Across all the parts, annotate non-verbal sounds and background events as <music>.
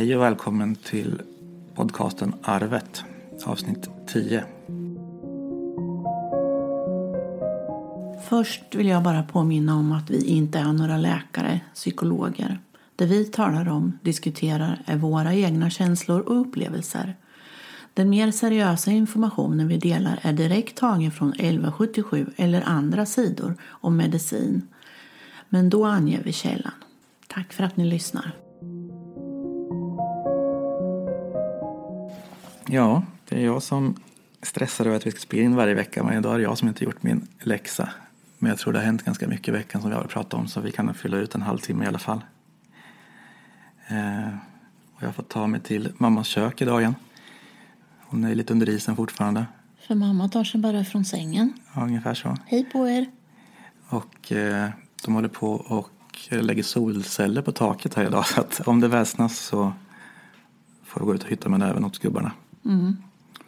Hej och välkommen till podcasten Arvet, avsnitt 10. Först vill jag bara påminna om att vi inte är några läkare, psykologer. Det vi talar om, diskuterar, är våra egna känslor och upplevelser. Den mer seriösa informationen vi delar är direkt tagen från 1177 eller andra sidor om medicin. Men då anger vi källan. Tack för att ni lyssnar. Ja, det är jag som stressar över att vi ska spela in varje vecka men idag är det jag som inte gjort min läxa. Men jag tror det har hänt ganska mycket i veckan som vi har pratat om så vi kan fylla ut en halvtimme i alla fall. Eh, och jag har fått ta mig till mammas kök idag igen. Hon är lite under isen fortfarande. För mamma tar sig bara från sängen. Ja, ungefär så. Hej på er! Och eh, de håller på och lägger solceller på taket här idag. Så att om det väsnas så får vi gå ut och hytta med näven åt gubbarna. Mm.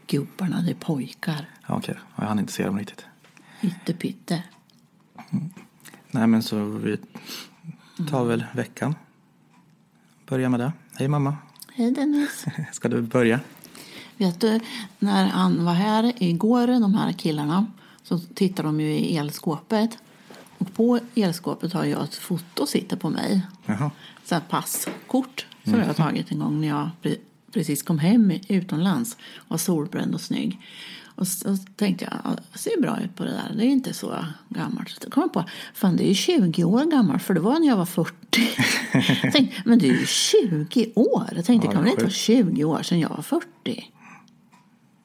Gubbarna, det är pojkar. Ja, okej. Jag hann inte se dem riktigt. Ytterpytte. Nej, men så vi tar väl veckan. Börja med det. Hej mamma. Hej Dennis! <laughs> Ska du börja? Vet du, när han var här igår, de här killarna, så tittade de ju i elskåpet. Och på elskåpet har jag ett foto sitter på mig. Jaha. Så passkort som jag har tagit en gång när jag precis kom hem utomlands. Var solbränd och snygg. Och så tänkte jag, ja, det ser bra ut på det där. Det är inte så gammalt. Så kom jag på, fan det är ju 20 år gammalt för det var när jag var 40. Jag tänkte, men det är ju 20 år. Jag tänkte, Ja, det kan väl är inte vara 20 år sedan jag var 40?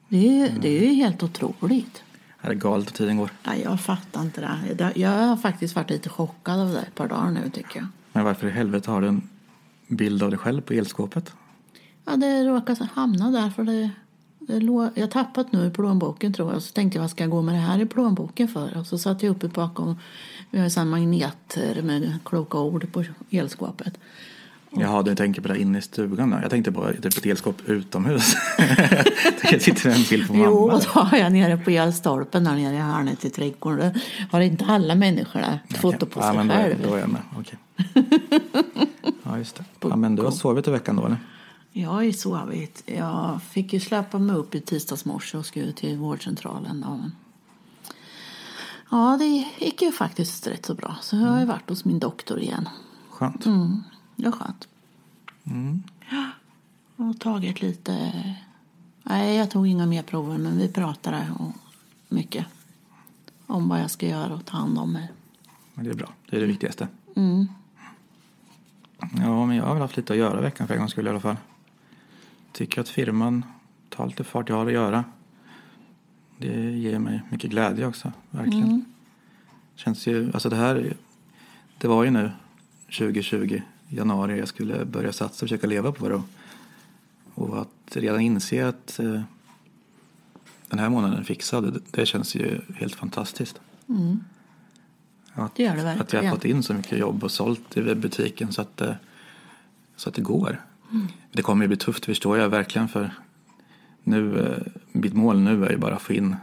Det är ju, det är ju helt otroligt. Är det galet att tiden går? Ja, jag fattar inte. Det- Jag har faktiskt varit lite chockad av det ett par dagar nu tycker jag. Men varför i helvete har du en bild av dig själv på elskåpet? Ja, det råkade hamna där för det, det låg, jag tappat nu i plånboken tror jag. Så tänkte jag, vad ska jag gå med det här i plånboken för? Och så satte jag uppe bakom, vi har ju magneter med kloka ord på elskåpet. Jaha, du tänker på det inne i stugan då? Jag tänkte på typ ett elskåp utomhus. <laughs> det sitter en bild på mamma. Jo, och då har jag nere på elstolpen där nere i hörnet i trädgården. Då Har inte alla människor där ett foto på ja, sig men själv? Då, då är jag med. Okej. <laughs> ja, just det. Ja, men du har sovit i veckan då eller? Jag har ju sovit. Jag fick ju släppa mig upp i tisdags morse och skulle till vårdcentralen. Då. Ja, det gick ju faktiskt rätt så bra. Så jag har ju varit hos min doktor igen. Skönt. Mm, det är skönt. Ja, och tagit lite... Nej, jag tog inga mer prover, men vi pratade om mycket. Om vad jag ska göra och ta hand om mig. Men det är bra. Det är det viktigaste. Mm. Ja, men jag har väl haft lite att göra veckan för en gångs skull i alla fall. Tycker att firman tar lite fart jag har att göra. Det ger mig mycket glädje också, verkligen. Känns ju, alltså det här, det var ju nu 2020, januari, jag skulle börja satsa och försöka leva på det. Och, att redan inse att eh, den här månaden är fixad, det, känns ju helt fantastiskt. Att, Det gör det Att jag har verkligen. fått in så mycket jobb och sålt i webbutiken så att, så att det går. Mm. Det kommer ju bli tufft förstår jag verkligen för nu, eh, mitt mål nu är ju bara att få in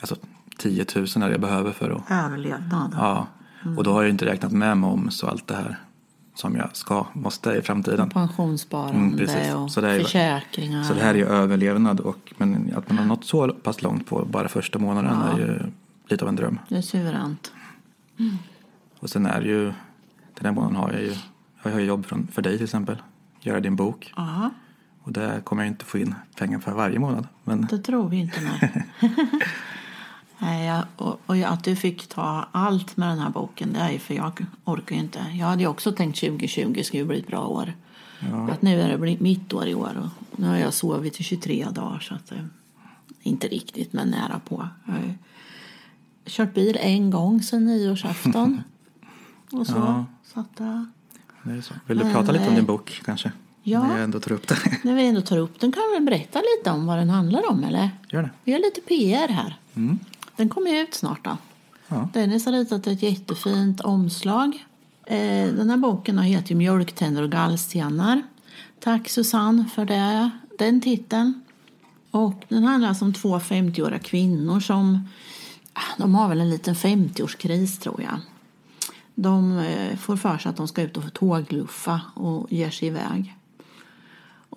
alltså 10 000 är det jag behöver för att Överlevnad. Ja, och då har jag inte räknat med moms och allt det här som jag ska, måste i framtiden. Pensionssparande Mm, och Så det är ju- försäkringar. Så det här är ju överlevnad och men att man har nått så pass långt på bara första månaden Ja. är ju lite av en dröm. Det är suveränt. Och sen är det ju, den här månaden har jag ju, jag har ju jobb från, för dig till exempel, göra din bok. Ja, Och det kommer jag inte få in pengar för varje månad. Men det tror vi inte. Nej. <laughs> nej, jag, och, och att du fick ta allt med den här boken, det är ju för jag orkar ju inte. Jag hade ju också tänkt 2020 skulle bli ett bra år. Att nu är det mitt år i år och nu har jag sovit i 23 dagar så att det, inte riktigt men nära på. Jag har ju kört bil en gång sedan nyårsafton. <laughs> och så. Ja. så att, eh, det är så. Vill du prata lite om din bok kanske? Ja. När jag ändå tar upp det. <laughs> när vi ändå tar upp den kan vi väl berätta lite om vad den handlar om eller? Gör det. Vi har lite PR här. Mm. Den kommer ju ut snart då. Ja. Dennis har ritat ett jättefint omslag. Eh, Den här boken har heter ju Mjölktänder och gallstenar. Tack Susanne för det, den titeln. Och den handlar alltså om två 50-åriga kvinnor som ah, de har väl en liten 50-årskris tror jag. De eh, får för sig att de ska ut och tågluffa och ger sig iväg.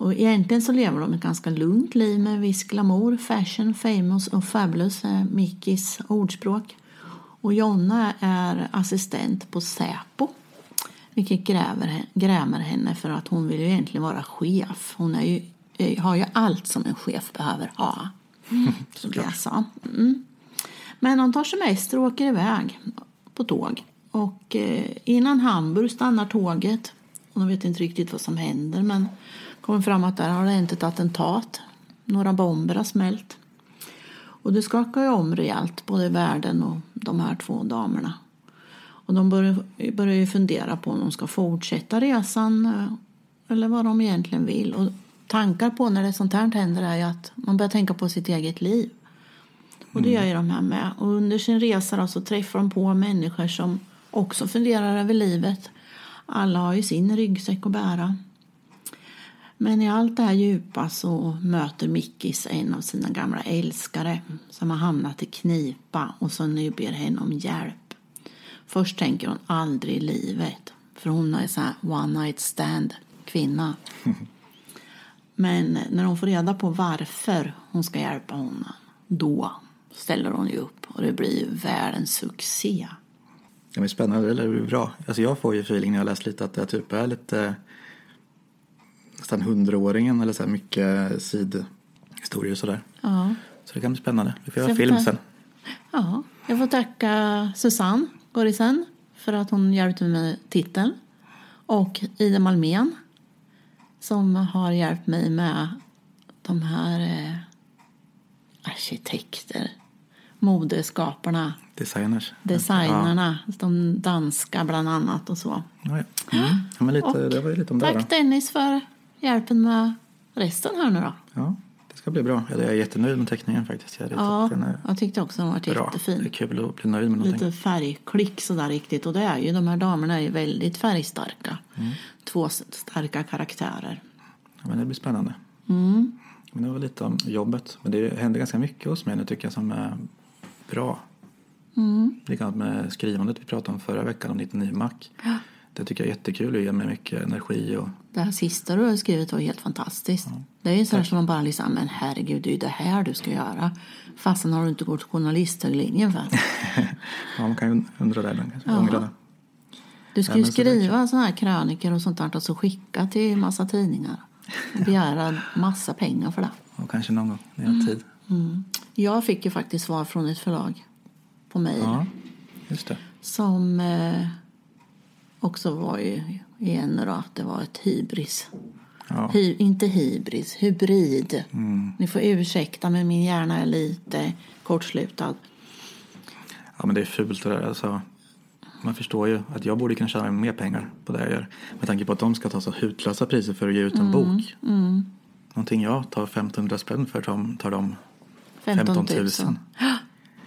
Och egentligen så lever de ett ganska lugnt liv med viss glamour, fashion, famous och fabulous är Mickis ordspråk. Och Jonna är assistent på Säpo. Vilket gräver, grämer henne för att hon vill ju egentligen vara chef. Hon är ju, har ju allt som en chef behöver ha. <laughs> Som jag sa. Mm. Men hon tar semester och åker iväg på tåg. Och eh, innan Hamburg stannar tåget. Och de vet inte riktigt vad som händer men kommer fram att där har det hänt ett attentat. Några bomber har smält. Och det skakar ju om rejält, både världen och de här två damerna. Och de börjar, ju fundera på om de ska fortsätta resan eh, eller vad de egentligen vill. Och tankar på när det sånt här händer är ju att man börjar tänka på sitt eget liv. Och det gör ju de här med. Och under sin resa då så träffar de på människor som också funderar över livet. Alla har ju sin ryggsäck att bära. Men i allt det här djupa så möter Mickis en av sina gamla älskare som har hamnat i knipa och som nu ber henne om hjälp. Först tänker hon aldrig i livet, för hon är så här one night stand kvinna. <laughs> Men när hon får reda på varför hon ska hjälpa honom, då ställer hon ju upp och det blir ju världens succé. Det är spännande, det blir bra. Alltså jag får ju feeling när jag läst lite att det typ är lite nästan hundraåringen eller så här mycket sidhistorier och sådär. Ja. Så det kan bli spännande. Vi får Så göra film ta- sen. Ja, jag får tacka Susanne Gorisen för att hon hjälpte mig med titeln. Och Ida Malmén som har hjälpt mig med de här eh, arkitekter, modeskaparna, Designers. designarna, de danska bland annat och så. Ja, ja. Mm. ja lite, Och det var lite om det. Tack Dennis för hjälpen med resten här nu då. Ja, det ska bli bra. Jag är jättenöjd med teckningen faktiskt. Jag, Ja, jag tyckte också den var bra. Det är jättefin. kul att bli nöjd med någonting. Lite färgklick sådär riktigt. Och det är ju, de här damerna är ju väldigt färgstarka. Mm. Två starka karaktärer. Ja, men det blir spännande. Mm. Men det var lite om jobbet. Men det händer ganska mycket hos mig nu tycker jag som är bra. Mm. Likadant med skrivandet vi pratade om förra veckan om 99 Mac. Det tycker jag är jättekul och ger mig mycket energi. Och, Det här sista du har skrivit var helt fantastiskt. Det är ju sådär som man bara liksom, men herregud, det är ju det här du ska göra. Fastän har du inte gått journalisthöglinjen för. <laughs> ja, man kan ju undra det. Man kanske det. Du ska Ja, ju är skriva sådana här krönikor och sånt där och så skicka till massa tidningar. Och begära massa pengar för det. Och kanske någon gång när jag har tid. Mm. Jag fick ju faktiskt svar från ett förlag på mejl. Ja, just det. Som eh, också var ju igen då att det var ett hybris. Ja. Hy, inte hybris, hybrid. Mm. Ni får ursäkta men min hjärna är lite kortslutad. ja, men det är fult det där. Alltså, man förstår ju att jag borde kunna tjäna mer pengar på det jag gör. Med tanke på att de ska ta så hutlösa priser för att ge ut en bok. Mm. Någonting jag tar 1500 spänn för tar, de 15 15 000. 000.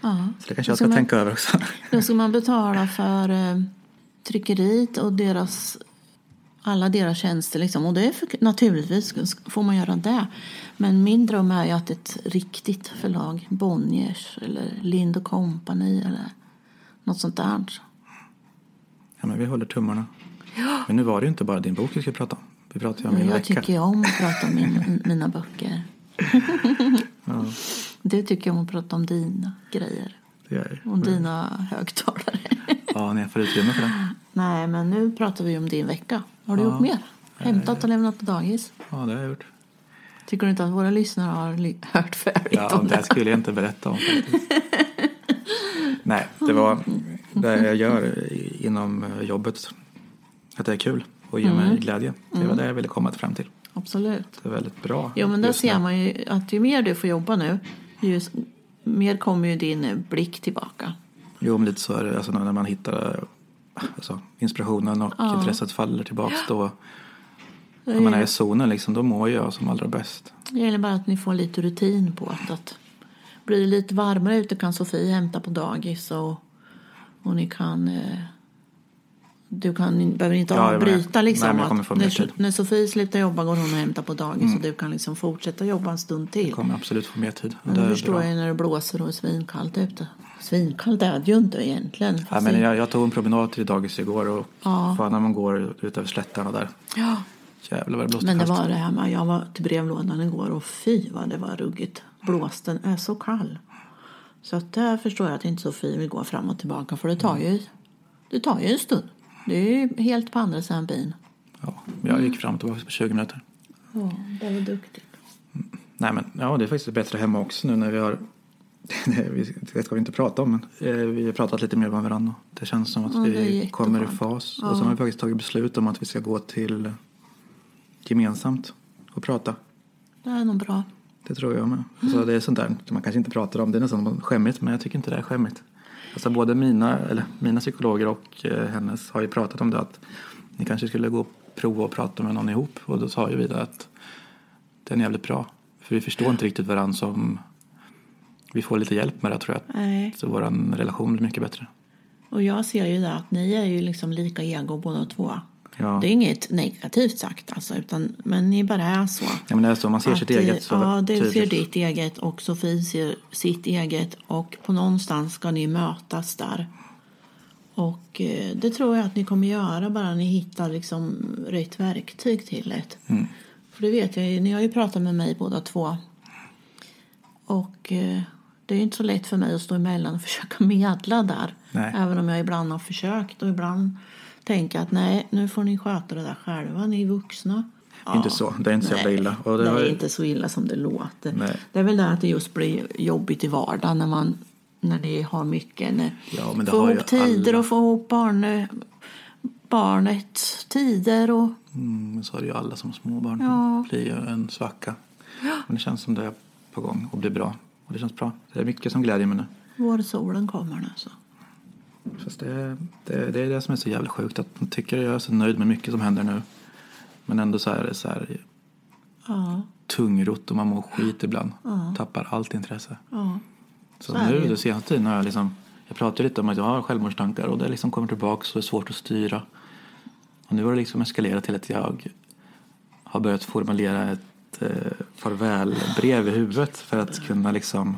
Ja. Så det kanske jag Ska ska man- tänka över också. Då ska man betala för eh, tryckeriet och deras, alla deras tjänster. Liksom. Och det är för, naturligtvis får man göra det. Men min dröm är ju att ett riktigt förlag, Bonniers eller Lind Company eller något sånt där. Ja, men vi håller tummarna. Men nu var det ju inte bara din bok vi skulle prata om. Vi pratade om min Jag vecka. tycker om att prata om min, <laughs> mina böcker. Ja, Det tycker jag om att prata om dina grejer. det gör jag. Om dina högtalare. Ja, när jag får utrymme för det. Nej, men nu pratar vi om din vecka. Har du gjort mer? Hämtat och lämnat på dagis? Ja, det har jag gjort. Tycker du inte att våra lyssnare har <laughs> hört färdigt Ja, om det det? skulle jag inte berätta om faktiskt. Nej, det var det jag gör inom jobbet. Att det är kul och ger mig glädje. Det var det jag ville komma fram till. Absolut. Det är väldigt bra. Jo, men där ser man ju att ju mer du får jobba nu, ju mer kommer ju din eh, blick tillbaka. Jo, men lite så är det. Alltså, när man hittar alltså, inspirationen och intresset faller tillbaks då. När man är i zonen liksom, då mår jag som allra bäst. Det gäller bara att ni får lite rutin på att, att blir det lite varmare ute kan Sofie hämta på dagis och, och ni kan eh, du kan, ni behöver inte Ja, avbryta liksom. Nej, jag att mer när, när Sofie slutar jobba går hon och hämtar på dagis och du kan liksom fortsätta jobba en stund till. Jag kommer absolut få mer tid. Men det förstår bra. jag när det blåser och är svinkallt ute. Svinkallt är det ju inte egentligen. Ja, men jag, jag tog en promenad till dagis igår och Ja. fan när man går ut över slättarna där. ja, Jävlar vad det blåste Men det var det här med, jag var till brevlådan igår och fy vad det var ruggigt. Blåsten är så kall. Så att där förstår jag att inte Sofie vill gå fram och tillbaka för det tar ju, det tar ju en stund. Det är ju helt på andra sidan byn. Ja, jag gick fram och tillbaka på 20 minuter. Ja, det var duktigt. Nej men ja, det är faktiskt bättre hemma också nu när vi har det det ska vi inte prata om men eh, vi har pratat lite mer med varandra. Det känns som att Ja, vi kommer i fas. Och sen har vi faktiskt tagit beslut om att vi ska gå till gemensamt och prata. Det är nog bra. Det tror jag med. Alltså, det är sånt där man kanske inte pratar om. Det är nästan skämmigt men jag tycker inte det är skämmigt. Alltså, både mina, eller, mina psykologer och eh, hennes har ju pratat om det att ni kanske skulle gå och prova och prata med någon ihop. Och då sa ju vi det att den är jävligt bra. För vi förstår inte riktigt varandra som vi får lite hjälp med det tror jag. Nej. Så vår relation blir mycket bättre. Och jag ser ju att ni är ju liksom lika ego båda två. Ja. Det är inget negativt sagt alltså, utan, men ni bara är så. Ja, men det är så, man ser Att, sitt eh, eget så Ja, du ser tydligt. ditt eget och Sofie ser sitt eget och på någonstans ska ni mötas där. Och eh, det tror jag att ni kommer göra bara ni hittar liksom rätt verktyg till det. Mm. För det vet jag ju, ni har ju pratat med mig båda två. Och eh, det är inte så lätt för mig att stå emellan och <laughs> försöka medla där. Nej. Även om jag ibland har försökt och ibland tänker att nej, nu får ni sköta det där själva, ni är vuxna. Inte så, det är inte så jävla Nej, illa. Och det det har är ju- inte så illa som det låter. Nej. Det är väl det att det just blir jobbigt i vardagen när man när ni har mycket. När, Ja, men det få har ihop tider alla. och få ihop barn, barnets tider och Mm, men så är det ju alla som har småbarn. Ja. Det blir ju en svacka. Men det känns som det är på gång och blir bra. Och det känns bra. Det är mycket som glädjer mig nu. vårsolen kommer nu. Så. Fast det, det, det är det som är så jävla sjukt. Att man tycker jag är så nöjd med mycket som händer nu. Men ändå så är det så här Ja, tungrot och man mår skit ibland. Tappar allt intresse. ja. Så, Så nu den senaste tiden har jag liksom jag pratar lite om att jag har självmordstankar och det liksom kommer tillbaka det är svårt att styra. Och nu har det liksom eskalerat till att jag har börjat formulera ett eh, farvälbrev i huvudet för att kunna liksom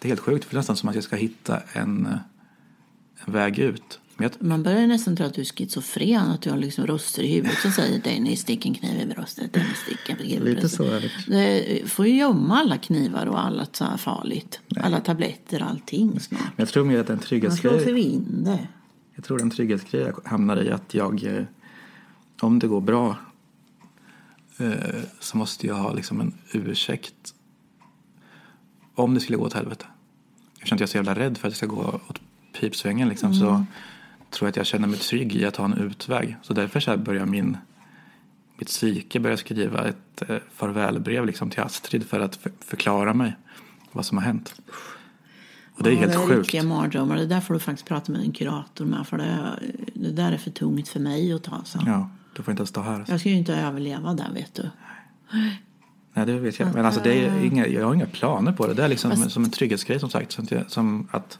det är helt sjukt för det är nästan som att jag ska hitta en, eh, en väg ut. Jag, Man börjar nästan tro att du är schizofren, att du har liksom röster i huvudet som säger Dennis stick en kniv i bröstet, Dennis stick en kniv i lite bröstet. så är det. Det får ju gömma alla knivar och allt så farligt. Alla tabletter, allting snart. Men jag tror mer att en Man slår trygghetsgrej sig in det. Jag tror en trygghetsgrej hamnar i att jag, eh, om det går bra, eh, så måste jag ha liksom en ursäkt om det skulle gå åt helvete. Eftersom jag är så jävla rädd för att det ska gå åt pipsvängen liksom, så tror jag att jag känner mig trygg i att ha en utväg. Så därför så börjar min, mitt psyke börja skriva ett eh, farvälbrev liksom, till Astrid för att för, förklara mig vad som har hänt. Och det är Ja, helt det är sjukt. riktiga mardrömmar. Det där får du faktiskt prata med en kurator med. För det, det där är för tungt för mig att ta. Så. Ja, du får inte ens stå här. Jag ska ju inte överleva där vet du. Nej, det vet jag. Men alltså, det är inga, jag har inga planer på det. Det är liksom som en trygghetsgrej som sagt. Som, att-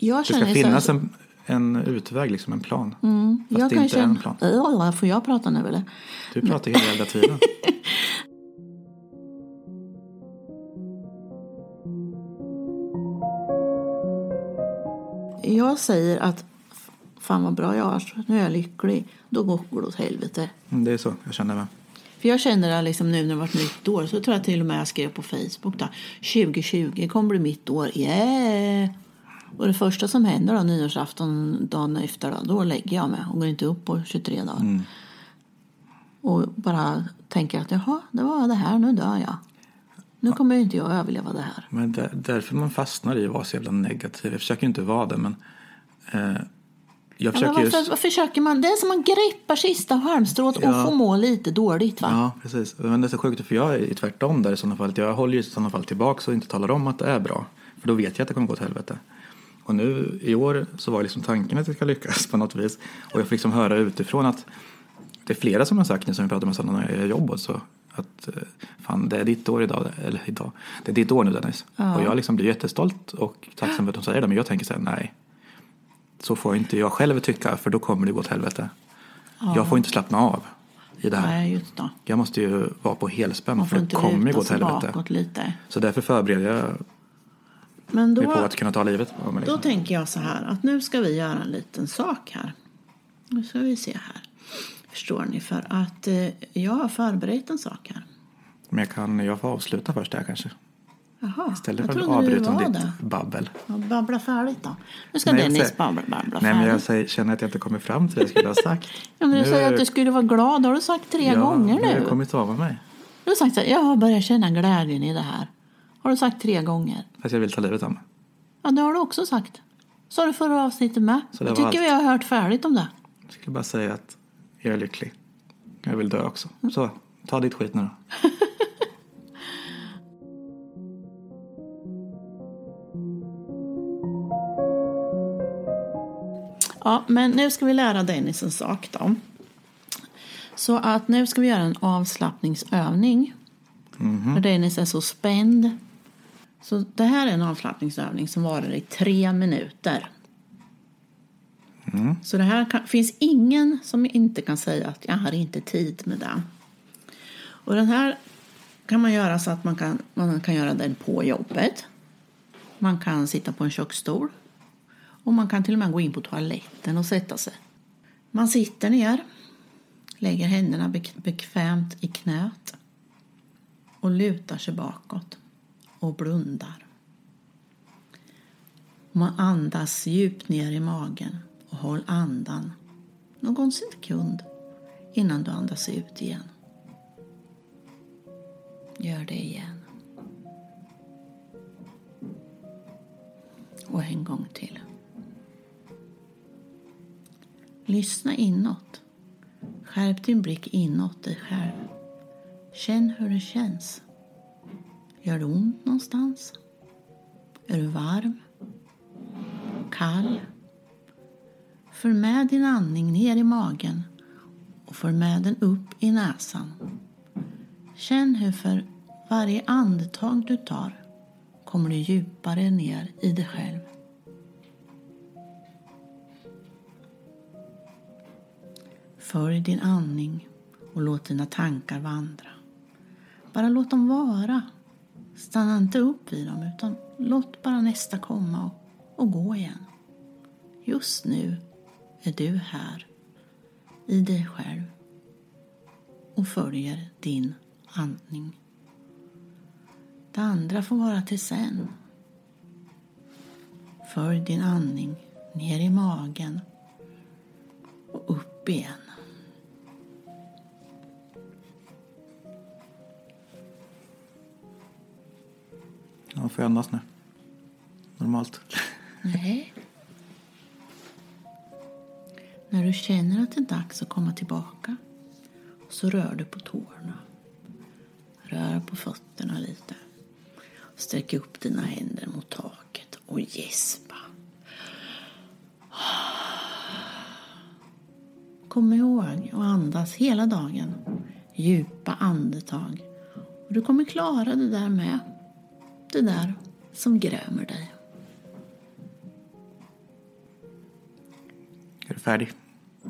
det ska känner så- finnas en, en utväg, liksom en plan. Fast Mm, jag det inte är en plan. Äh, Får jag prata nu eller? Du pratar hela jävla tiden. <laughs> Jag säger att fan vad bra jag har, nu är jag lycklig. Då går det åt helvete. Mm, Det är så jag känner mig. För jag känner det liksom nu när det varit nytt år så tror jag till och med jag skrev på Facebook där 2020 kommer bli mitt år, yeah! Och det första som händer då nyårsafton dagen efter då, då lägger jag mig och går inte upp på 23 dagar. Och bara tänker att jaha, det var det här, nu dör jag. Nu kommer ju inte jag överleva det här. Men där, därför man fastnar i att vara så jävla negativ. Jag försöker inte vara det, men eh, jag Ja, försöker varför, just... varför försöker man? Det är som man greppar sista halmstrået och Ja. får må lite dåligt va? Ja, precis. Men det är så sjukt, för jag är tvärtom där i sådana fall. Jag håller ju i sådana fall tillbaka och inte talar om att det är bra. För då vet jag att det kommer gå åt helvete. Och nu i år så var liksom tanken att det ska lyckas på något vis. Och jag fick liksom höra utifrån att det är flera som har sagt nu som vi pratar med sådana när jag jobbar så att eh, fan det är ditt år idag, eller idag, det är ditt år nu Dennis. Och jag liksom blir jättestolt och tacksam för att de säger det men jag tänker så här, nej. Så får inte jag själv tycka för då kommer det gå åt helvete. Jag får inte slappna av i det här. Nej, just det. Jag måste ju vara på helspänn för det kommer gå åt helvete. Så därför förbereder jag Men mig då, på att kunna ta livet av mig. då Liksom. tänker jag så här att nu ska vi göra en liten sak här. Nu ska vi se här. Förstår ni? För att eh, jag har förberett en sak här. Men jag kan jag får avsluta först där kanske. Jaha, Istället jag för att avbryta ditt det. babbel. Ja, Babbla färdigt då. Nu ska Nej, jag Dennis babbla, babbla Nej, men jag säger, känner att jag inte kommer fram till det jag skulle ha sagt. <laughs> Ja, men du Nu- säger att du skulle vara glad. Det har du sagt tre ja, gånger Jag har nu. kommit av mig. Du har sagt så här, jag har börjat känna glädjen i det här. Har du sagt tre gånger? Fast jag vill ta livet av mig. Ja, det har du också sagt. Sa du förra avsnittet med. Så jag tycker allt. vi har hört färdigt om det. Jag skulle bara säga att jag är lycklig. Jag vill dö också. Så, ta ditt skit nu då. <laughs> Ja, men nu ska vi lära Dennis en sak då. Så att nu ska vi göra en avslappningsövning. För Dennis är så spänd. Så det här är en avslappningsövning som varar i tre minuter. Så det här kan, finns ingen som inte kan säga att jag har inte tid med det. Och den här kan man göra så att man kan, man kan göra den på jobbet. Man kan sitta på en köksstol. Och man kan till och med gå in på toaletten och sätta sig. Man sitter ner, lägger händerna bekvämt i knät och lutar sig bakåt och blundar. Man andas djupt ner i magen och håll andan någon sekund innan du andas ut igen. Gör det igen. Och en gång till. Lyssna inåt. Skärp din blick inåt dig själv. Känn hur det känns. Gör det ont någonstans? Är du varm? Kall? För med din andning ner i magen och för med den upp i näsan. Känn hur för varje andetag du tar kommer du djupare ner i dig själv. Följ din andning och låt dina tankar vandra. Bara låt dem vara. Stanna inte upp vid dem utan låt bara nästa komma och, och gå igen. Just nu är du här i dig själv och följer din andning. Det andra får vara till sen. Följ din andning ner i magen och upp igen. Ja, får jag andas nu? Normalt. Nej. När du känner att det är dags att komma tillbaka så rör du på tårna. Rör på fötterna lite. Sträck upp dina händer mot taket och gäspa. Kom ihåg att andas hela dagen. Djupa andetag. Och du kommer klara det där med. Det där som grämer dig. Är du färdig?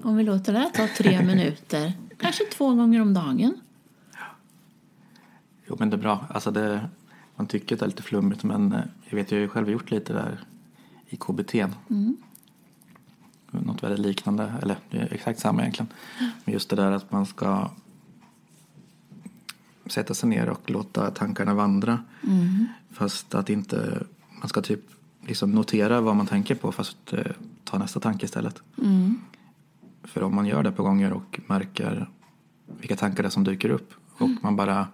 Om vi låter det här ta tre <laughs> minuter, kanske två gånger om dagen. Jo, men det är bra. Alltså det, man tycker att det är lite flummigt, men eh, jag vet, jag har ju själv gjort lite där i KBT. Mm. Något väldigt liknande, eller exakt samma egentligen. Men just det där att man ska sätta sig ner och låta tankarna vandra. Mm. Fast att inte, man ska typ liksom notera vad man tänker på fast eh, ta nästa tanke istället. Mm. För om man gör det på gånger och märker vilka tankar det är som dyker upp och man bara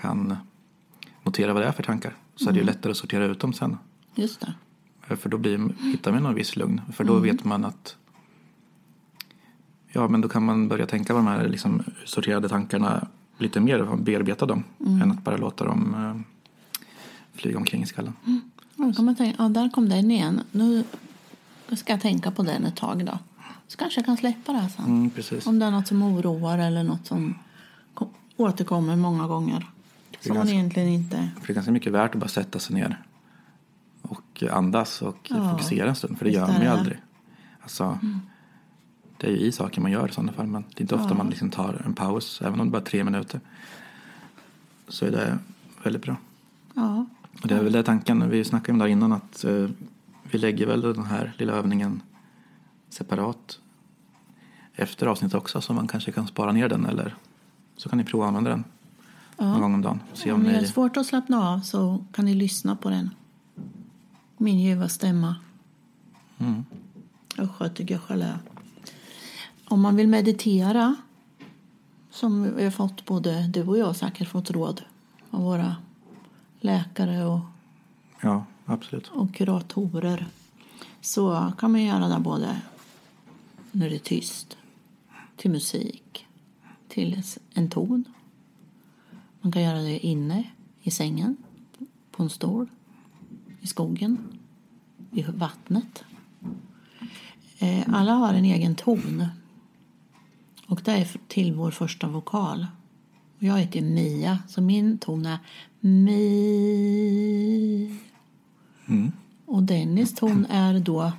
kan notera vad det är för tankar så är det ju lättare att sortera ut dem sen. Just det. Eh, För då blir, hittar man någon viss lugn. För då vet man att ja, men då kan man börja tänka på de här liksom, sorterade tankarna lite mer och bearbeta dem än att bara låta dem eh, flyga omkring i skallen. Kan man tänka, ja, där kom den igen. Nu ska jag tänka på den ett tag då. Så kanske jag kan släppa det här sen. Mm. Om det är något som oroar eller något som ko- återkommer många gånger. Som man egentligen inte... För det är ganska mycket värt att bara sätta sig ner och andas och Ja, fokusera en stund. För det gör man ju aldrig. Alltså, Det är ju i saker man gör i sådana fall. Men det är inte ofta Ja. man liksom tar en paus. Även om det bara är tre minuter. Så är det väldigt bra. Ja. Och det är väl det tanken. Vi snackade om det innan. Att eh, vi lägger väl den här lilla övningen separat. efter avsnittet också så man kanske kan spara ner den eller så kan ni prova att använda den någon gång om dagen. Se Om om ni har svårt att slappna av så kan ni lyssna på den. Min ljuva stämma. Mm. Usch, tycker jag själv är. Om man vill meditera, som vi har fått både du och jag säkert fått råd av våra läkare och, Ja, absolut. och kuratorer, så kan man göra det både när det är tyst, till musik, till en ton. Man kan göra det inne i sängen, på en stol, i skogen, i vattnet. Eh, Alla har en egen ton. Och det är till vår första vokal. Och Jag heter Mia, så min ton är Mi. Mm. Och Dennis ton är då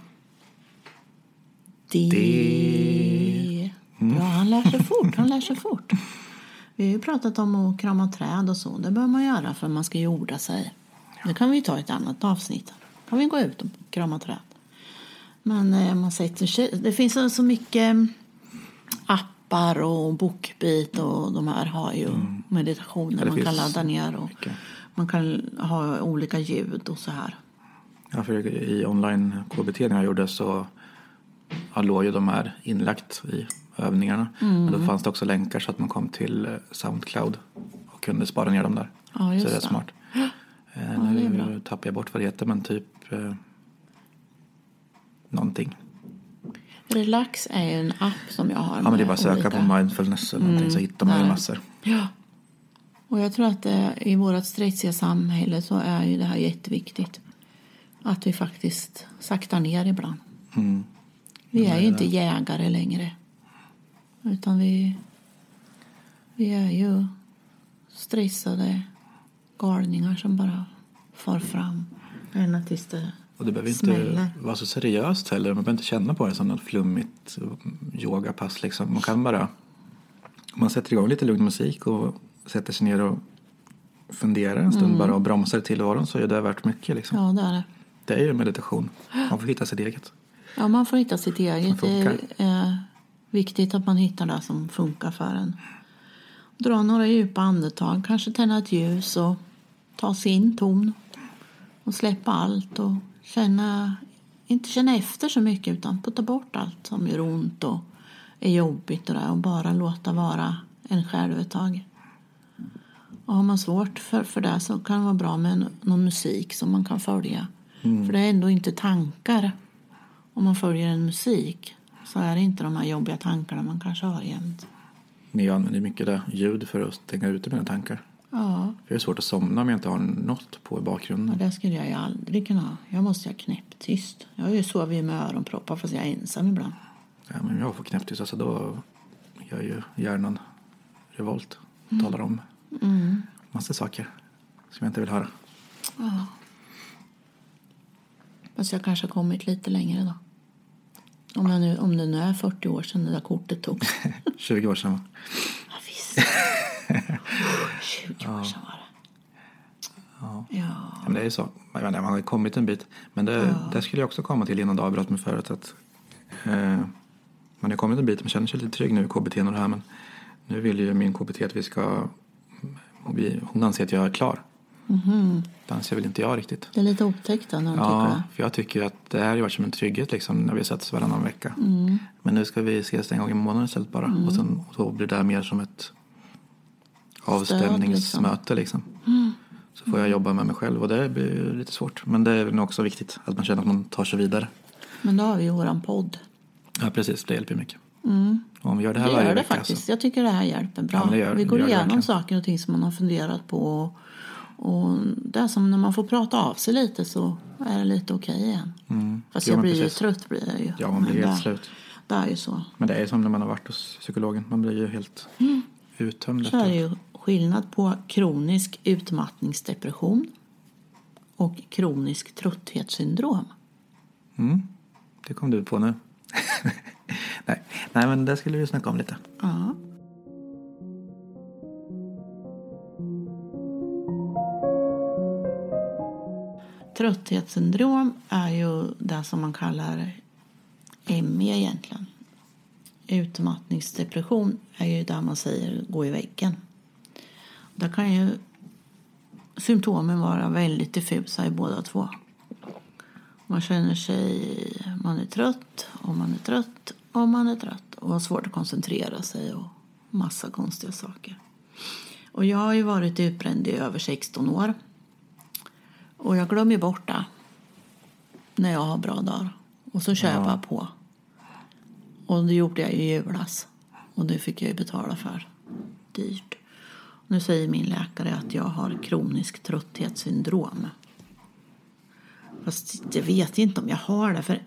Di. Di. Ja, han lär sig <laughs> fort. Han lär sig fort. Vi har ju pratat om att krama träd och så. Det bör man göra för man ska jorda sig. Det kan vi ta i ett annat avsnitt. kan vi gå ut och krama träd. Men eh, man sätter sig, det finns så mycket appar och Bookbeat och de här har ju meditationer Ja, det man kan ladda ner och mycket. man kan ha olika ljud och så här. Ja, för i online KBT när jag gjorde så ja, låg ju de här inlagt i övningarna. Mm. Men då fanns det också länkar så att man kom till eh, Soundcloud och kunde spara ner dem där. Ja, så det är det. smart. Eh, det är nu tappar jag bort vad det heter men typ eh, någonting. Relax är ju en app som jag har. Ja men det är bara att söka olika- på mindfulness eller någonting så hittar man ju massor. Ja. Och jag tror att det, i vårt stressiga samhälle så är ju det här jätteviktigt. Att vi faktiskt saktar ner ibland. Mm. Vi är ju inte jägare längre. Utan vi, vi är ju stressade galningar som bara far fram. Ända tills det Och det behöver inte smäller. vara så seriöst heller. Man behöver inte känna på det som något flummigt yogapass. Liksom. Man kan bara, om man sätter igång lite lugn musik och sätter sig ner och funderar en stund bara och bromsar tillvaron så är det värt mycket. Liksom. Ja, det är det. Det är ju meditation. Man får hitta sitt eget. Ja, man får hitta sitt eget. Det är viktigt att man hittar det som funkar för en. Dra några djupa andetag, kanske tända ett ljus och ta sin ton. Och släppa allt och känna, inte känna efter så mycket utan putta bort allt som gör ont och är jobbigt och, där, och bara låta vara en själv ett tag. Och har man svårt för, för det så kan det vara bra med någon musik som man kan följa. För det är ändå inte tankar om man följer en musik så är det inte de här jobbiga tankarna man kanske har jämt. Men jag använder mycket det, ljud för att stänga ute mina tankar. Ja, För det är svårt att somna om jag inte har något på i bakgrunden. det skulle jag ju aldrig kunna ha. Jag måste ha knäpptyst. Jag har ju sovit ju med öronproppar fast jag är ensam ibland. Ja, men jag får knäpptyst, alltså då gör ju hjärnan revolt. Talar om massa saker som jag inte vill höra. Ja. Fast jag kanske har kommit lite längre då. Om, jag nu, om det nu är 40 år sedan det där kortet togs. <laughs> 20 år sedan. va? Ja, visst. 20 år sedan var det. Ja. Ja. Ja, men det är ju så. Man har kommit en bit. Men det, det skulle jag också komma till innan du avbröt mig förut. Att, eh, man har kommit en bit. Man känner sig lite trygg nu i KBT och det här. Men nu vill ju min KBT att vi ska... hon anser att jag är klar. Det anser väl inte jag riktigt. Det är lite otäckt då när de tycker Ja, det. för jag tycker att det här har ju varit som en trygghet liksom när vi setts varannan vecka. Men nu ska vi ses en gång i månaden istället bara. Och sen och då blir det mer som ett avstämningsmöte liksom. Så får jag jobba med mig själv och det blir ju lite svårt. Men det är nog också viktigt att man känner att man tar sig vidare. Men då har vi ju våran podd. Ja precis, det hjälper ju mycket. Och om vi gör det här Det varje gör det vecka faktiskt. så. Jag tycker det här hjälper bra. Ja, gör- vi går igenom saker och ting som man har funderat på. Och, det är som när man får prata av sig lite så är det lite okej igen. Fast Jo, jag blir ju precis. trött blir jag ju. Ja, man blir Men helt det, slut. Det är ju så. Men det är som när man har varit hos psykologen. Man blir ju helt uttömd. Så är det ju skillnad på kronisk utmattningsdepression och kronisk trötthetssyndrom. Mm, det kom du på nu. <laughs> Nej. Nej, men det skulle vi snacka om lite. Ja. Trötthetssyndrom är ju det som man kallar ME egentligen. utmattningsdepression är ju där man säger gå i väggen. Där kan ju symptomen vara väldigt diffusa i båda två. Man känner sig, man är trött och man är trött och man är trött och har svårt att koncentrera sig och massa konstiga saker. Och jag har ju varit utbränd i över 16 år. Och jag glömmer bort det när jag har bra dagar. Och så kör jag bara på. Och det gjorde jag i julas. Och det fick jag ju betala för. Dyrt. Nu säger min läkare att jag har kronisk trötthetssyndrom. Fast jag vet inte om jag har det. För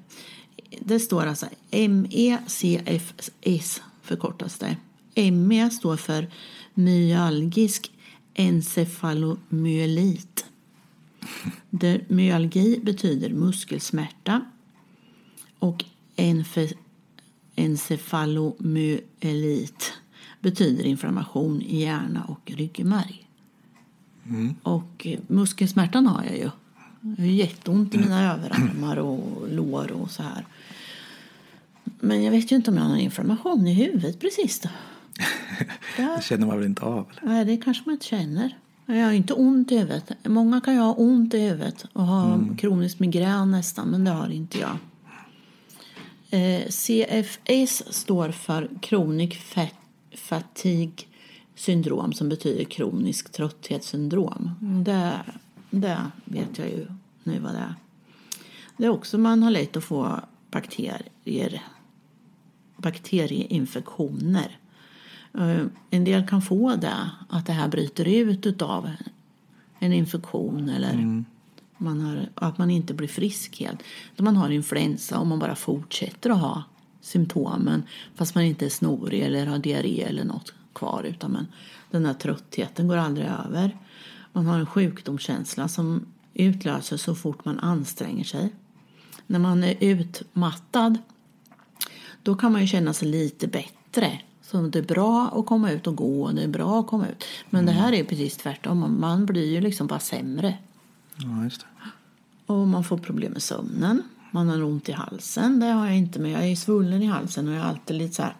det står alltså MECFS förkortas det. ME står för myalgisk encefalomyelit. Där myalgi betyder muskelsmärta och encefalomyelit betyder inflammation i hjärna och ryggmärg. Mm. Och muskelsmärtan har jag ju. Jag har jätteont i mina överarmar och lår och så här. Men jag vet ju inte om jag har någon inflammation i huvudet precis då. <laughs> det känner man väl inte av? Eller? Nej, det kanske man inte känner. Jag har inte ont i huvudet. Många kan ju ha ont i huvudet och ha mm. kronisk migrän nästan, men det har inte jag. Eh, CFS står för Chronic Fatigue syndrom som betyder kronisk trötthetssyndrom. Det, det vet jag ju nu vad det är. Det är också man har lätt att få bakterier, bakterieinfektioner. Eh, en del kan få det, att det här bryter ut av en infektion eller mm. man har, att man inte blir frisk helt. Man har influensa och man bara fortsätter att ha symptomen fast man inte är snorig eller har diarré eller något kvar. Utan man, den här tröttheten går aldrig över. Man har en sjukdomskänsla som utlöses så fort man anstränger sig. När man är utmattad då kan man ju känna sig lite bättre. Så det är bra att komma ut och gå, det är bra att komma ut. Men mm. det här är precis tvärtom, man blir ju liksom bara sämre. Ja, just det. Och man får problem med sömnen. Man har ont i halsen, det har jag inte, men jag är svullen i halsen och jag är alltid lite så här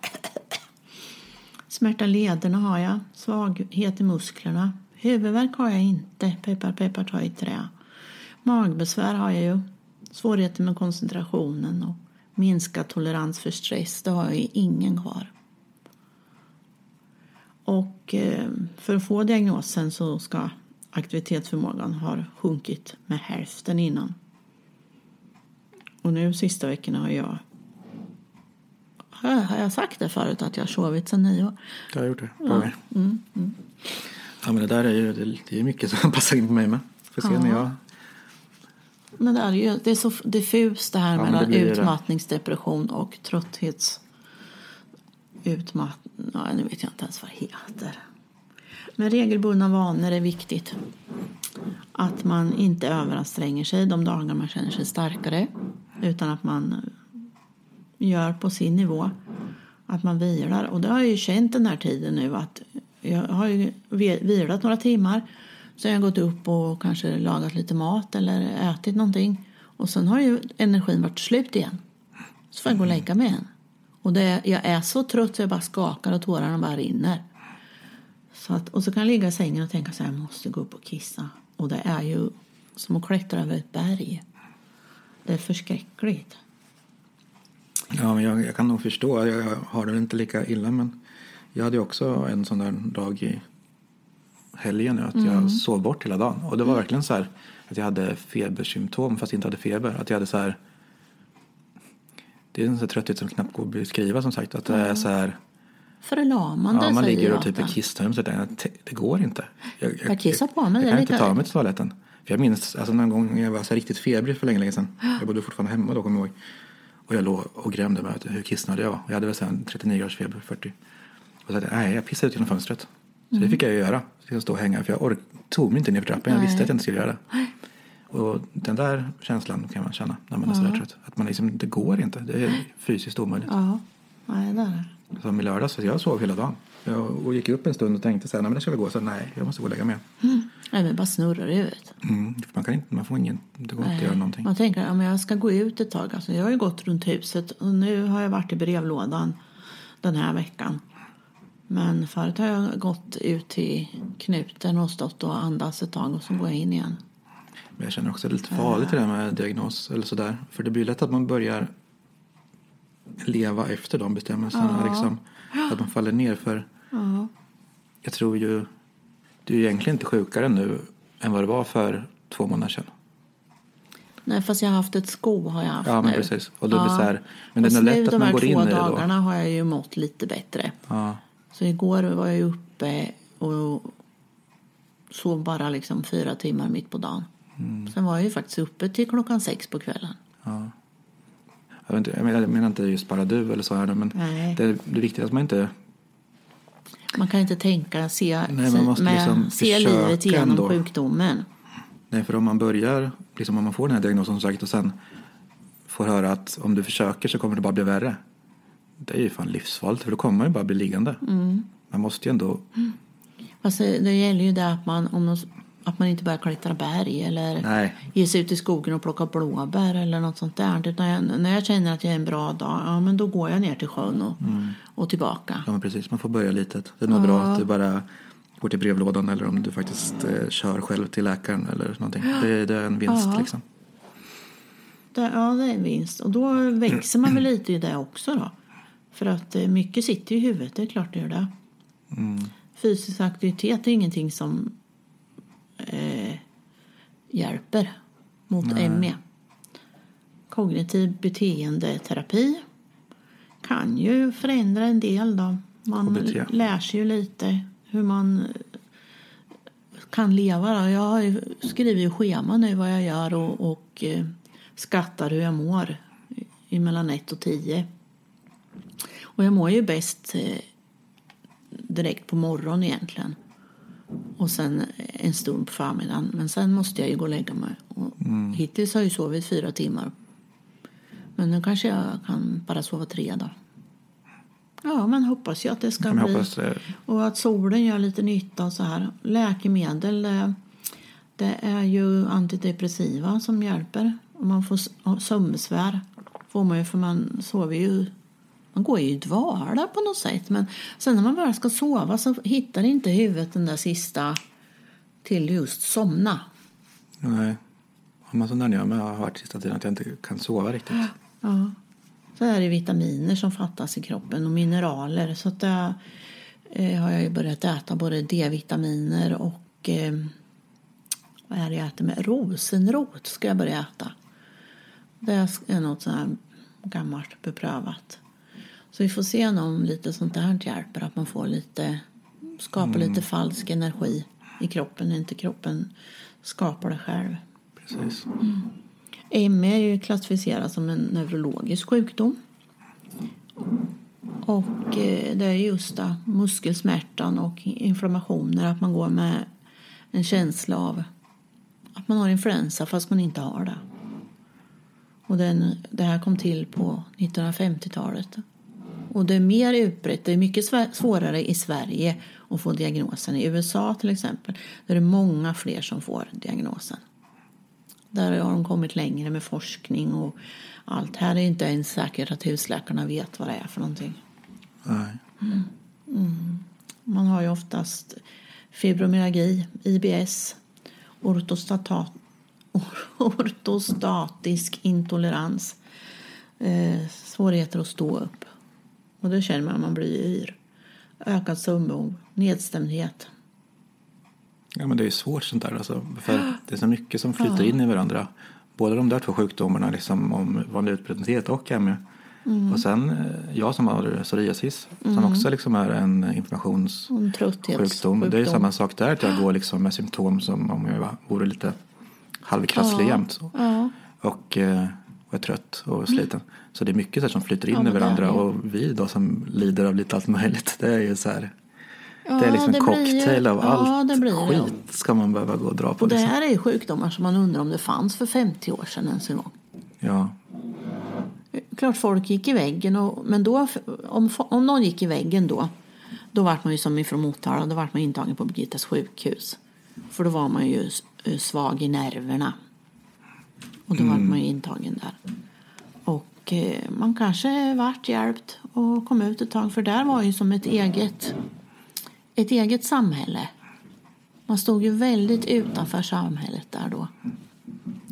Smärta lederna har jag, svaghet i musklerna. Huvudvärk har jag inte, peppar peppar ta i trä. Magbesvär har jag ju, svårigheter med koncentrationen och minskad tolerans för stress, det har jag ju ingen kvar. Och eh, för att få diagnosen så ska aktivitetsförmågan ha sjunkit med hälften innan. Och nu sista veckorna har jag har jag sagt det förut att jag har sovit sedan nio år? Du har gjort det ja. Mm, mm. Ja men det där är ju det är mycket som <laughs> passar in på mig med. Får se ja. när jag men det är, ju, det är så diffust det här ja, mellan det utmattningsdepression och trötthets... Utmattning... Ja, nu vet jag inte ens vad det heter. Men regelbundna vanor är viktigt. Att man inte överanstränger sig de dagar man känner sig starkare. Utan att man gör på sin nivå. Att man vilar. Och det har jag ju känt den här tiden nu att jag har ju vilat några timmar. Så jag har gått upp och kanske lagat lite mat eller ätit någonting. Och sen har ju energin varit slut igen. Så får jag gå och lägga mig igen. Och det, jag är så trött så jag bara skakar och tårarna bara rinner. Så att, och så kan jag ligga i sängen och tänka så här, jag måste gå upp och kissa. Och det är ju som att klättra över ett berg. Det är förskräckligt. Ja, men jag, jag kan nog förstå. Jag, jag har det inte lika illa, men jag hade också en sån där dag i helgen att mm. jag sov bort hela dagen. Och det var mm. verkligen så här att jag hade febersymptom fast jag inte hade feber. Att jag hade så här det är en sån trötthet som knappt går att beskriva som sagt. Att det är så här Förlamande Ja, man ligger och typ är kisstömd. Det går inte. Jag, jag, jag kissar på mig. Jag, jag kan inte ta mig till toaletten. För jag minns alltså, någon gång jag var så riktigt febrig för länge, länge sedan. Jag bodde fortfarande hemma då, kommer jag ihåg. Och jag låg och grämde mig hur kissnödig jag var. Jag hade väl 39 graders feber, 40. Och så att, nej, jag pissade ut genom fönstret. Så mm. det fick jag göra. Så jag stå och hänga. För jag ork, tog mig inte ner för trappan. Jag visste att jag inte skulle göra det. Och den där känslan kan man känna när man är ja. sådär trött. Att man liksom, det går inte. Det är fysiskt omöjligt. Ja, nej det är det. Som i lördags, jag sov hela dagen. Jag och gick upp en stund och tänkte så här, nej men det ska väl gå. Så nej, jag måste gå och lägga mig. Mm. Nej, men bara snurrar i huvudet. Mm, man, kan inte, man får ingen, det går inte att göra någonting. Man tänker, ja, men jag ska gå ut ett tag. Alltså, jag har ju gått runt huset och nu har jag varit i brevlådan den här veckan. Men förut har jag gått ut till knuten och stått och andats ett tag och så går jag in igen. Men jag känner också att det är lite farligt det där med diagnos eller sådär. För det blir lätt att man börjar leva efter de bestämmelserna. Ja. Liksom, att man faller ner för Ja. jag tror ju du är egentligen inte sjukare nu än vad det var för två månader sedan. Nej, fast jag har haft ett sko har jag haft Ja, men nu. precis. Och då blir det så här, men det är lätt att de man här går in två i det då. dagarna har jag ju mått lite bättre. Ja, Så igår var jag uppe och sov bara liksom fyra timmar mitt på dagen. Mm. Sen var jag ju faktiskt uppe till klockan sex på kvällen. ja. Jag, inte, jag, menar, jag menar inte just bara du eller så här men Nej. det är, det är viktigt att man inte Man kan inte tänka, se, Nej, man måste liksom se livet genom ändå. sjukdomen. Nej, för om man börjar, liksom om man får den här diagnosen som sagt och sen får höra att om du försöker så kommer det bara bli värre. Det är ju fan livsfarligt för då kommer man ju bara bli liggande. Mm. Man måste ju ändå, Fast det, det gäller ju det att man, om de, att man inte börjar klättra berg eller nej, ge sig ut i skogen och plocka blåbär eller något sånt där. Utan jag, när jag känner att jag är en bra dag, ja men då går jag ner till sjön och, Mm. och tillbaka. ja men precis, man får börja litet. Det är nog bra att du bara går till brevlådan eller om du faktiskt eh, kör själv till läkaren eller någonting. Det, det är en vinst Ja. liksom. Det, ja, det är en vinst. Och då växer man väl lite i det också då. För att eh, mycket sitter i huvudet, det är klart det gör det. Mm. Fysisk aktivitet är ingenting som eh, hjälper mot ME. Kognitiv beteendeterapi kan ju förändra en del då. Man KBT. lär sig ju lite hur man eh, kan leva. Då. Jag har ju skrivit i schema nu vad jag gör och, och eh, skattar hur jag mår i mellan 1 och 10. Och jag mår ju bäst eh, direkt på morgonen egentligen. Och sen en stund på förmiddagen. Men sen måste jag ju gå och lägga mig. Och Hittills har jag sovit fyra timmar. Men nu kanske jag kan bara sova tre då. Ja, men hoppas jag att det ska jag bli. det. Och att solen gör lite nytta och så här. Läkemedel, det är ju antidepressiva som hjälper. Om man får sömnbesvär får man ju för man sover ju man går ju i dvala på något sätt. Men sen när man väl ska sova så hittar inte huvudet den där sista till just somna. Nej. Har man där jag med har hört sista tiden att jag inte kan sova riktigt. Ja. Så är det vitaminer som fattas i kroppen och mineraler. Så att det eh, har jag ju börjat äta både D-vitaminer och eh, vad är det jag äter med? Rosenrot ska jag börja äta. Det är något sånt här gammalt beprövat. Så vi får se om lite sånt där hjälper. Att man får lite, skapar lite falsk energi i kroppen inte kroppen skapar det själv. Precis. ME är ju klassificerat som en neurologisk sjukdom. Och eh, det är just det, muskelsmärtan och inflammationer, att man går med en känsla av att man har influensa fast man inte har det. Och den, det här kom till på 1950-talet. Och det är mer utbrett, det är mycket svårare i Sverige att få diagnosen. I USA till exempel, där är det många fler som får diagnosen. Där har de kommit längre med forskning och allt. Här är inte ens säkert att husläkarna vet vad det är för någonting. Nej. Man har ju oftast fibromyalgi, IBS, ortostata, <laughs> ortostatisk intolerans, eh, svårigheter att stå upp. Och då känner man att man blir yr. Ökad sömnbehov, nedstämdhet. Ja, men det är svårt sånt där. Alltså, för det är så mycket som flyter in i varandra. Både de där två sjukdomarna, liksom, om vanlig utbrändhet och ME. Och sen eh, jag som har psoriasis, som också liksom är en inflammationssjukdom. Det är samma sak där, att jag går liksom med symptom som om jag vore lite halvkrasslig jämt. Ja. Och, eh, och är trött och sliten. Så det är mycket så som flyter in Ja, i varandra. Och vi då som lider av lite allt möjligt, det är ju så här. Ja, det är liksom en det blir cocktail av ja, allt blir det. skit ska man behöva gå och dra på. Och det Liksom. här är ju sjukdomar som man undrar om det fanns för 50 år sedan ens en gång. Ja, Klart folk gick i väggen, och, men då, om, om någon gick i väggen då, då var man ju som ifrån Motala, då var man intagen på Birgittas sjukhus. För då var man ju s- svag i nerverna. Och då var man ju intagen där. Och Och eh, man kanske vart hjälpt och kom ut ett tag för där var ju som ett eget, ett eget samhälle. Man stod ju väldigt utanför samhället där då.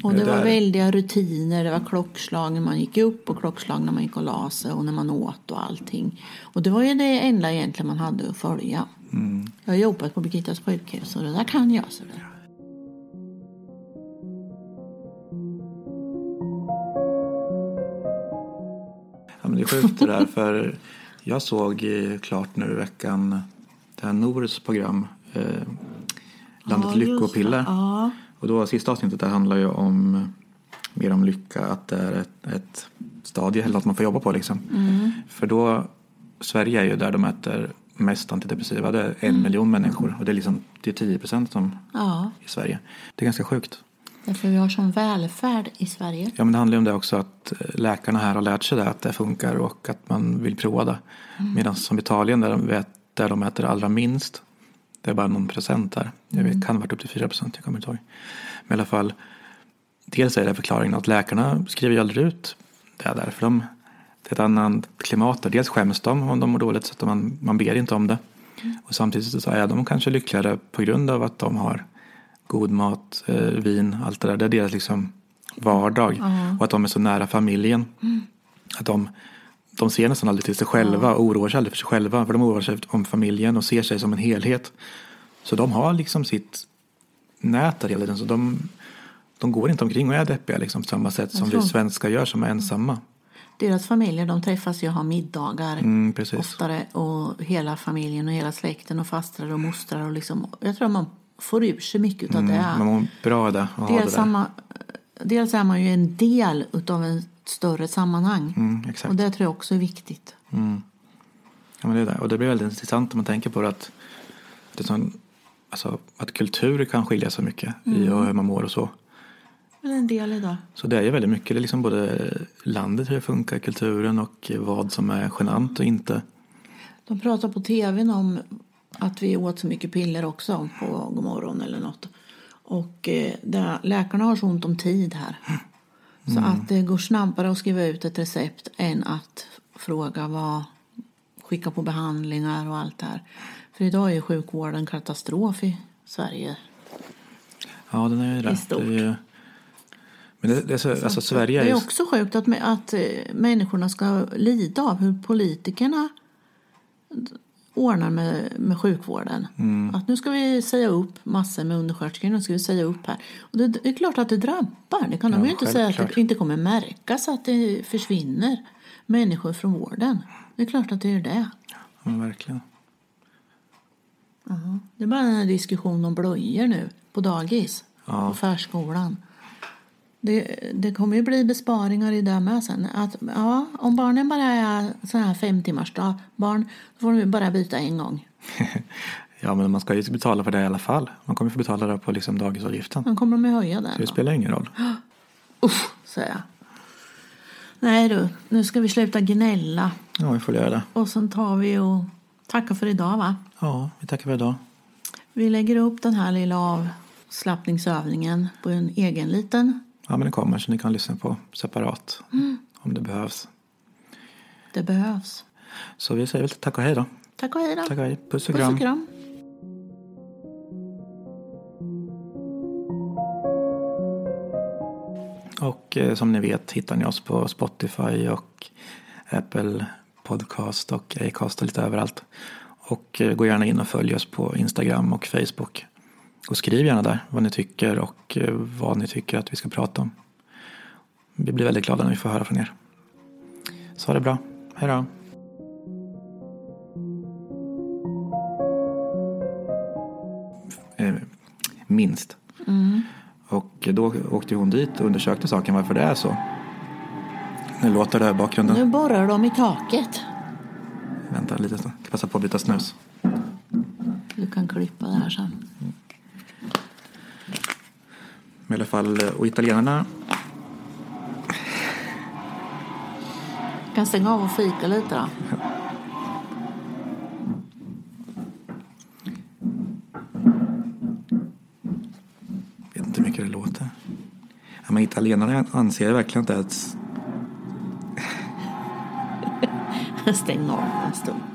Och det, var väldiga rutiner. Det var klockslag när man gick upp och klockslag när man gick och la sig och när man åt och allting. Och det var ju det enda egentligen man hade att följa. Mm. Jag har jobbat på Birgittas sjukhus och det där kan jag. Så det. Det är sjukt det där för jag såg klart nu i veckan det här Nors program eh, Landet ja, Lyckopiller. Ja. Och då sista avsnittet där handlar ju om mer om lycka, att det är ett, ett stadie eller något man får jobba på liksom. Mm. För då, Sverige är ju där de äter mest antidepressiva, det är en mm. miljon människor och det är liksom det är 10 procent som ja. i Sverige. Det är ganska sjukt. Därför vi har sån välfärd i Sverige. Ja men det handlar ju om det också att läkarna här har lärt sig det, att det funkar och att man vill prova det. Mm. Medan som Italien där de, vet, där de äter allra minst det är bara någon procent där. Jag vet, mm. kan ha varit upp till 4 procent, jag kommer inte ihåg. Men i alla fall, dels är det förklaringen att läkarna skriver ju aldrig ut det där. För de, det är ett annat klimat där. Dels skäms de om de mår dåligt så att man, man ber inte om det. Mm. Och samtidigt så är de kanske lyckligare på grund av att de har god mat, eh, vin, allt det där. Det är deras liksom vardag. Mm. Och att de är så nära familjen. Mm. Att de de ser nästan aldrig till sig själva och oroar sig aldrig för sig själva. För de oroar sig om familjen och ser sig som en helhet. Så de har liksom sitt nät där hela tiden. Så de, de går inte omkring och är deppiga liksom, på samma sätt som vi svenskar gör som är ensamma. Deras familjer de träffas ju och har middagar mm, oftare. Och hela familjen och hela släkten och fastrar och mostrar. Och liksom, jag tror man får ur sig mycket av mm, det. Man mår bra av det. Dels, samma, dels är man ju en del av en större sammanhang. Mm, och det tror jag också är viktigt. Mm. Ja, men det, är det. Och det blir väldigt intressant om man tänker på det att, det sån, alltså, att kultur kan skilja sig mycket mm. i och hur man mår och så. En del idag. Så det är ju väldigt mycket, det är liksom både landet, hur det funkar, kulturen och vad som är genant och inte. De pratar på tvn om att vi åt så mycket piller också på Godmorgon eller något. Och eh, där, läkarna har så ont om tid här. Så mm. att det går snabbare att skriva ut ett recept än att fråga vad, skicka på behandlingar och allt det här. För idag är sjukvården katastrof i Sverige. Ja, den är ju stort. det är men det, det, är så, alltså, Sverige är, det är också sjukt att, att eh, människorna ska lida av hur politikerna ordnar med, med sjukvården. Mm. Att nu ska vi säga upp massor med undersköterskor, nu ska vi säga upp här. Och det, det är klart att det drabbar. Det kan ja, de ju inte säga att det inte kommer märkas att det försvinner människor från vården. Det är klart att det är det. Ja, verkligen. Uh -huh. Det är bara den här diskussionen om blöjor nu på dagis, ja. på förskolan. Det, det kommer ju bli besparingar i det med sen. Att, ja, om barnen bara är så här fem timmars dag, barn, då får de bara byta en gång. <laughs> ja, men man ska ju betala för det i alla fall. Man kommer få betala det på liksom dagisavgiften. Men kommer de ju höja den. Så det spelar ingen roll. <gasps> Usch, säger jag. Nej du, nu ska vi sluta gnälla. Ja, vi får göra det. Och sen tar vi och tackar för idag va? Ja, vi tackar för idag. Vi lägger upp den här lilla avslappningsövningen på en egen liten Ja, men den kommer så ni kan lyssna på separat mm. om det behövs. Det behövs. Så vi säger väl tack och hej då. Tack och hej då. Tack och hej. Puss och kram. Puss och kram. Och eh, som ni vet hittar ni oss på Spotify och Apple Podcast och Acast och lite överallt. Och eh, gå gärna in och följ oss på Instagram och Facebook. Och skriv gärna där vad ni tycker och eh, vad ni tycker att vi ska prata om. Vi blir väldigt glada när vi får höra från er. Så ha det bra. Hej då. Eh, minst. Mm. Och då åkte hon dit och undersökte saken varför det är så. Nu låter det i bakgrunden. Nu borrar de i taket. Vänta lite, så. passa på att byta snus. Du kan klippa det här sen. i alla fall, och italienarna Jag kan stänga av och fika lite då. Jag vet inte hur mycket det låter. Ja, men italienarna anser verkligen att är <laughs> ett Stäng av en stund.